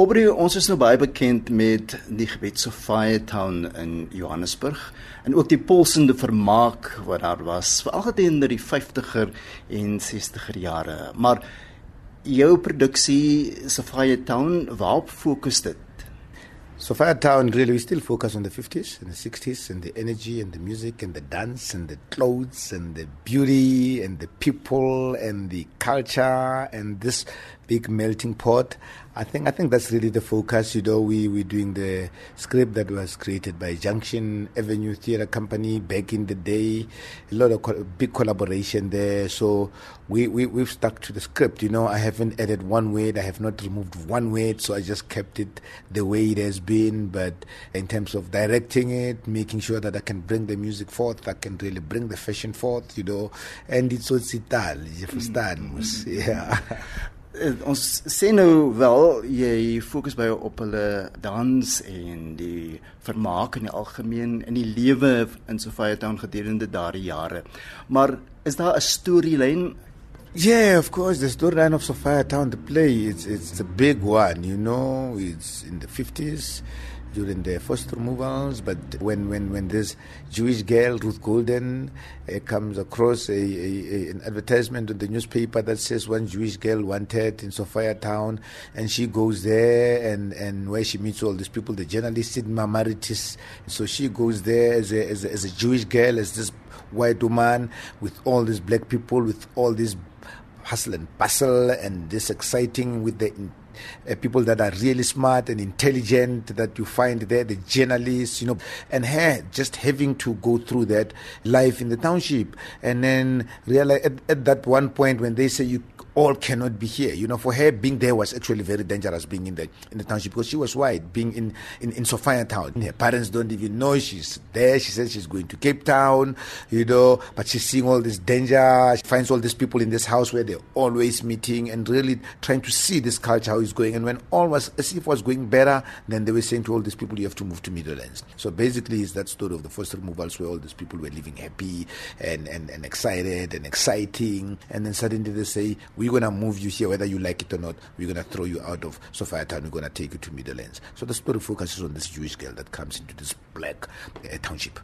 Aubrey, ons is nou baie bekend met die gebed Sophia Town in Johannesburg en ook die pulsende vermaak wat daar was, veral gedurende die 50er en 60er jare. Maar jou produksie Sophia Town, waarop fokus dit? Sophia Town really we still focus on the 50s and the 60s and the energy and the music and the dance and the clothes and the beauty and the people and the culture and this big melting pot. I think I think that's really the focus. You know, we we're doing the script that was created by Junction Avenue Theatre Company back in the day. A lot of co- big collaboration there. So we, we we've stuck to the script. You know, I haven't added one word. I have not removed one word. So I just kept it the way it has been. But in terms of directing it, making sure that I can bring the music forth, I can really bring the fashion forth. You know, and it's so Ital, you understand? Yeah. Uh, ons sê nou wel jy fokus baie op hulle dans en die vermaak in die algemeen in die lewe in Sophia Town gedurende daardie jare. Maar is daar 'n storielyn? Yeah, of course, the storyline of Sophia Town, the play, it's it's a big one. You know, it's in the fifties. During the first removals. But when, when, when this Jewish girl, Ruth Golden, uh, comes across a, a, a, an advertisement in the newspaper that says one Jewish girl wanted in Sophiatown, and she goes there and, and where she meets all these people, the journalist Sidma Maritis. So she goes there as a, as a, as a Jewish girl, as this white woman with all these black people, with all this hustle and bustle and this exciting with the uh, people that are really smart and intelligent that you find there, the journalists, you know, and her just having to go through that life in the township. And then realize at, at that one point when they say you all cannot be here. You know, for her being there was actually very dangerous being in the in the township because she was white, being in, in, in Sophiatown. Her parents don't even know she's there. She says she's going to Cape Town, you know, but she's seeing all this danger. She finds all these people in this house where they're always meeting and really trying to see this culture, how it's going. And when all was as if was going better, then they were saying to all these people, you have to move to Meadowlands. So basically, it's that story of the first removals where all these people were living happy and, and, and excited and exciting. And then suddenly they say, we're going to move you here, whether you like it or not. We're going to throw you out of Sophiatown. We're going to take you to Meadowlands. So the story focuses on this Jewish girl that comes into this black uh, township.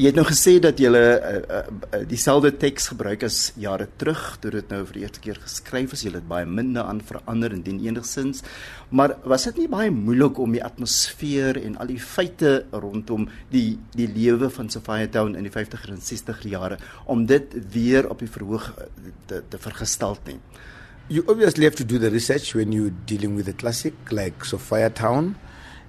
Jy het nou gesê dat jy uh, uh, uh, dieselfde teks gebruik as jare terug toe dit nou vir die eerste keer geskryf is. Jy het baie minder aan verander indien enigsins. Maar was dit nie baie moeilik om die atmosfeer en al die feite rondom die die lewe van Sophia Town in die 50er en 60er jare om dit weer op die verhoog te, te vergestel nie? You obviously have to do the research when you're dealing with a classic like Sophia Town.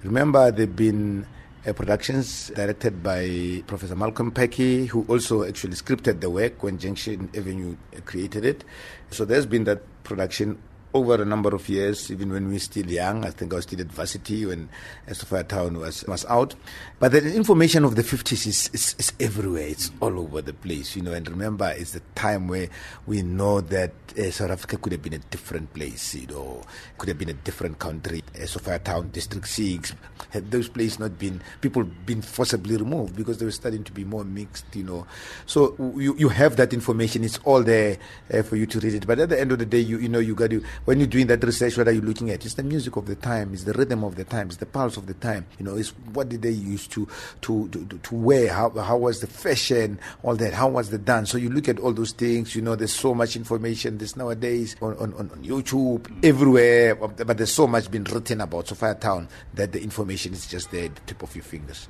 Remember, they've been uh, Uh, productions directed by Professor Malcolm Purkey, who also actually scripted the work when Junction Avenue created it. So there's been that production over a number of years, even when we were still young. I think I was still at varsity when Sophiatown was, was out. But the information of the 50s is, is, is, everywhere. It's all over the place, you know. And remember, it's the time where we know that uh, South Africa could have been a different place, you know, could have been a different country. Uh, Sophiatown, District 6, had those places not been, people been forcibly removed because they were starting to be more mixed, you know. So you, you have that information. It's all there uh, for you to read it. But at the end of the day, you, you know, you got to, when you're doing that research, what are you looking at? It's the music of the time, it's the rhythm of the time, it's the pulse of the time. You know, it's what did they use to to to, to wear? How how was the fashion? All that. How was the dance? So you look at all those things. You know, there's so much information. This nowadays on, on, on YouTube everywhere, but there's so much been written about Sophiatown that the information is just there at the tip of your fingers.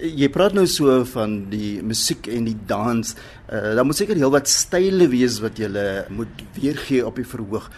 Jy praat nou so van die musiek en die dans. Uh, daar moet seker heelwat style wees wat jy moet weergee op die verhoog.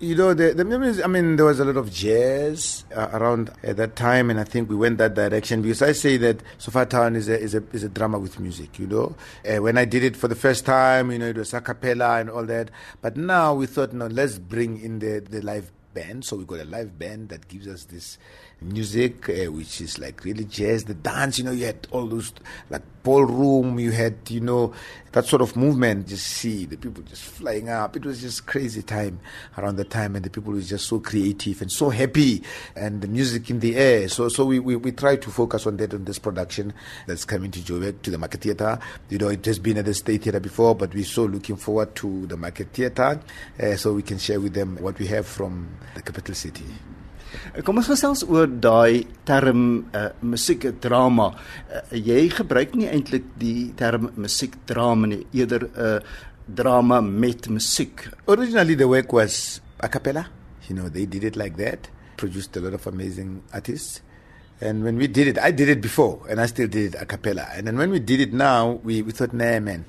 You know, the, the I mean, there was a lot of jazz uh, around at that time, and I think we went that direction because I say that Sophiatown is a, is a, is a drama with music, you know. Uh, when I did it for the first time, you know, it was a cappella and all that. But now we thought, no, let's bring in the, the live band. So we got a live band that gives us this music, uh, which is like really jazz. The dance, you know, you had all those like ballroom, you had, you know, that sort of movement. Just see the people just flying up. It was just crazy time around the time, and the people were just so creative and so happy, and the music in the air. So, so we, we, we try to focus on that on this production that's coming to Joburg to the Market Theatre. You know, it has been at the State Theatre before, but we're so looking forward to the Market Theatre, uh, so we can share with them what we have from the capital city. Kom ons gesels oor daai term uh, musiekdrama. Uh, jy gebruik nie eintlik die term musiekdrama nie, eerder 'n uh, drama met musiek. Originally the work was a cappella. You know, they did it like that. Produced a lot of amazing artists. And when we did it, I did it before, and I still did it a cappella. And then when we did it now, we, we thought, nah, man,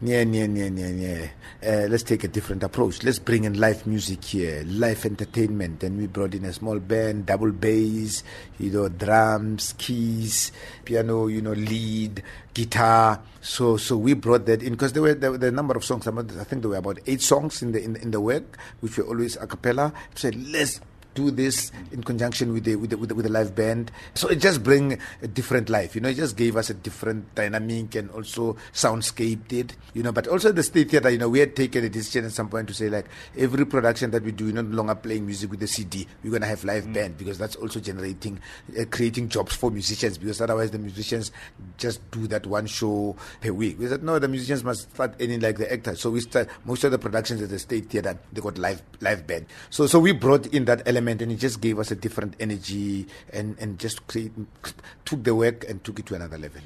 yeah, yeah, yeah, yeah, yeah. Uh, let's take a different approach. Let's bring in live music here, live entertainment. And we brought in a small band, double bass, you know, drums, keys, piano, you know, lead, guitar. So, so we brought that in because there were the, a number of songs. I think there were about eight songs in the in, in the work, which were always a cappella. So let's do this in conjunction with the, with the, with the, with the live band. So it just bring a different life, you know. It just gave us a different dynamic and also soundscape did, you know. But also the state theater, you know, we had taken a decision at some point to say like every production that we do, we're no longer playing music with the CD. We're gonna have live mm. band because that's also generating, uh, creating jobs for musicians because otherwise the musicians just do that one show per week. We said no, the musicians must start ending like the actors. So we start most of the productions at the state theater they got live live band. So so we brought in that element element and it just gave us a different energy and and just create, took the work and took it to another level.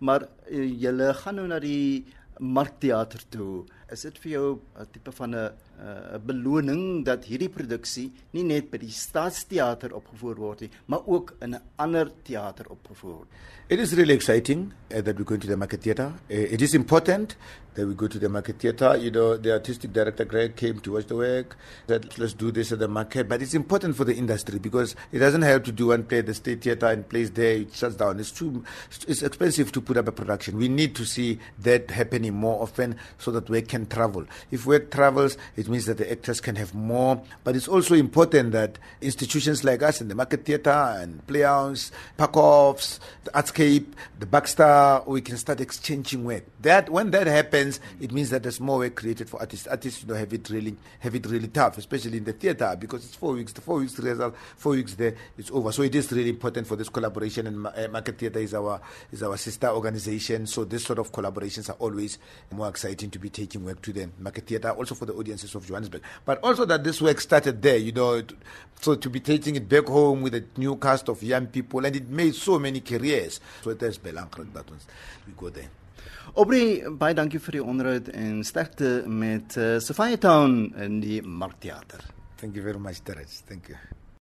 Maar uh, gaan nou na die markteater toe. Is dit vir jou 'n tipe van 'n 'n beloning dat hierdie produksie nie net by die Staatsteater opgevoer word nie, maar ook in 'n ander teater opgevoer word? It is really exciting uh, that we go to the Market Theatre. Uh, it is important that we go to the Market Theatre. You know, the artistic director Greg came to watch the work. Said, let's do this at the market. But it's important for the industry because it doesn't help to do one play the State Theatre and place there. It shuts down. It's too. It's expensive to put up a production. We need to see that happening more often so that we can travel. If work travels, it means that the actors can have more. But it's also important that institutions like us in the Market Theatre and Playhouse, PACOFS, the Artscape, the Baxter, we can start exchanging work. That when that happens, it means that there's more work created for artists. Artists, you know, have it really have it really tough, especially in the theatre because it's four weeks. The four weeks rehearsal, four weeks there, it's over. So it is really important for this collaboration. And uh, Market Theatre is our is our sister organization. So this sort of collaborations are always more exciting to be taking work to the Market Theatre, also for the audiences of Johannesburg. But also that this work started there, you know, so to be taking it back home with a new cast of young people, and it made so many careers. So it is belangrijk dat ons we go there. Aubrey, baie dankie vir die onderhoud en sterkte met uh, Sophiatown in die Markteater. Thank you very much, Terrance. Thank you.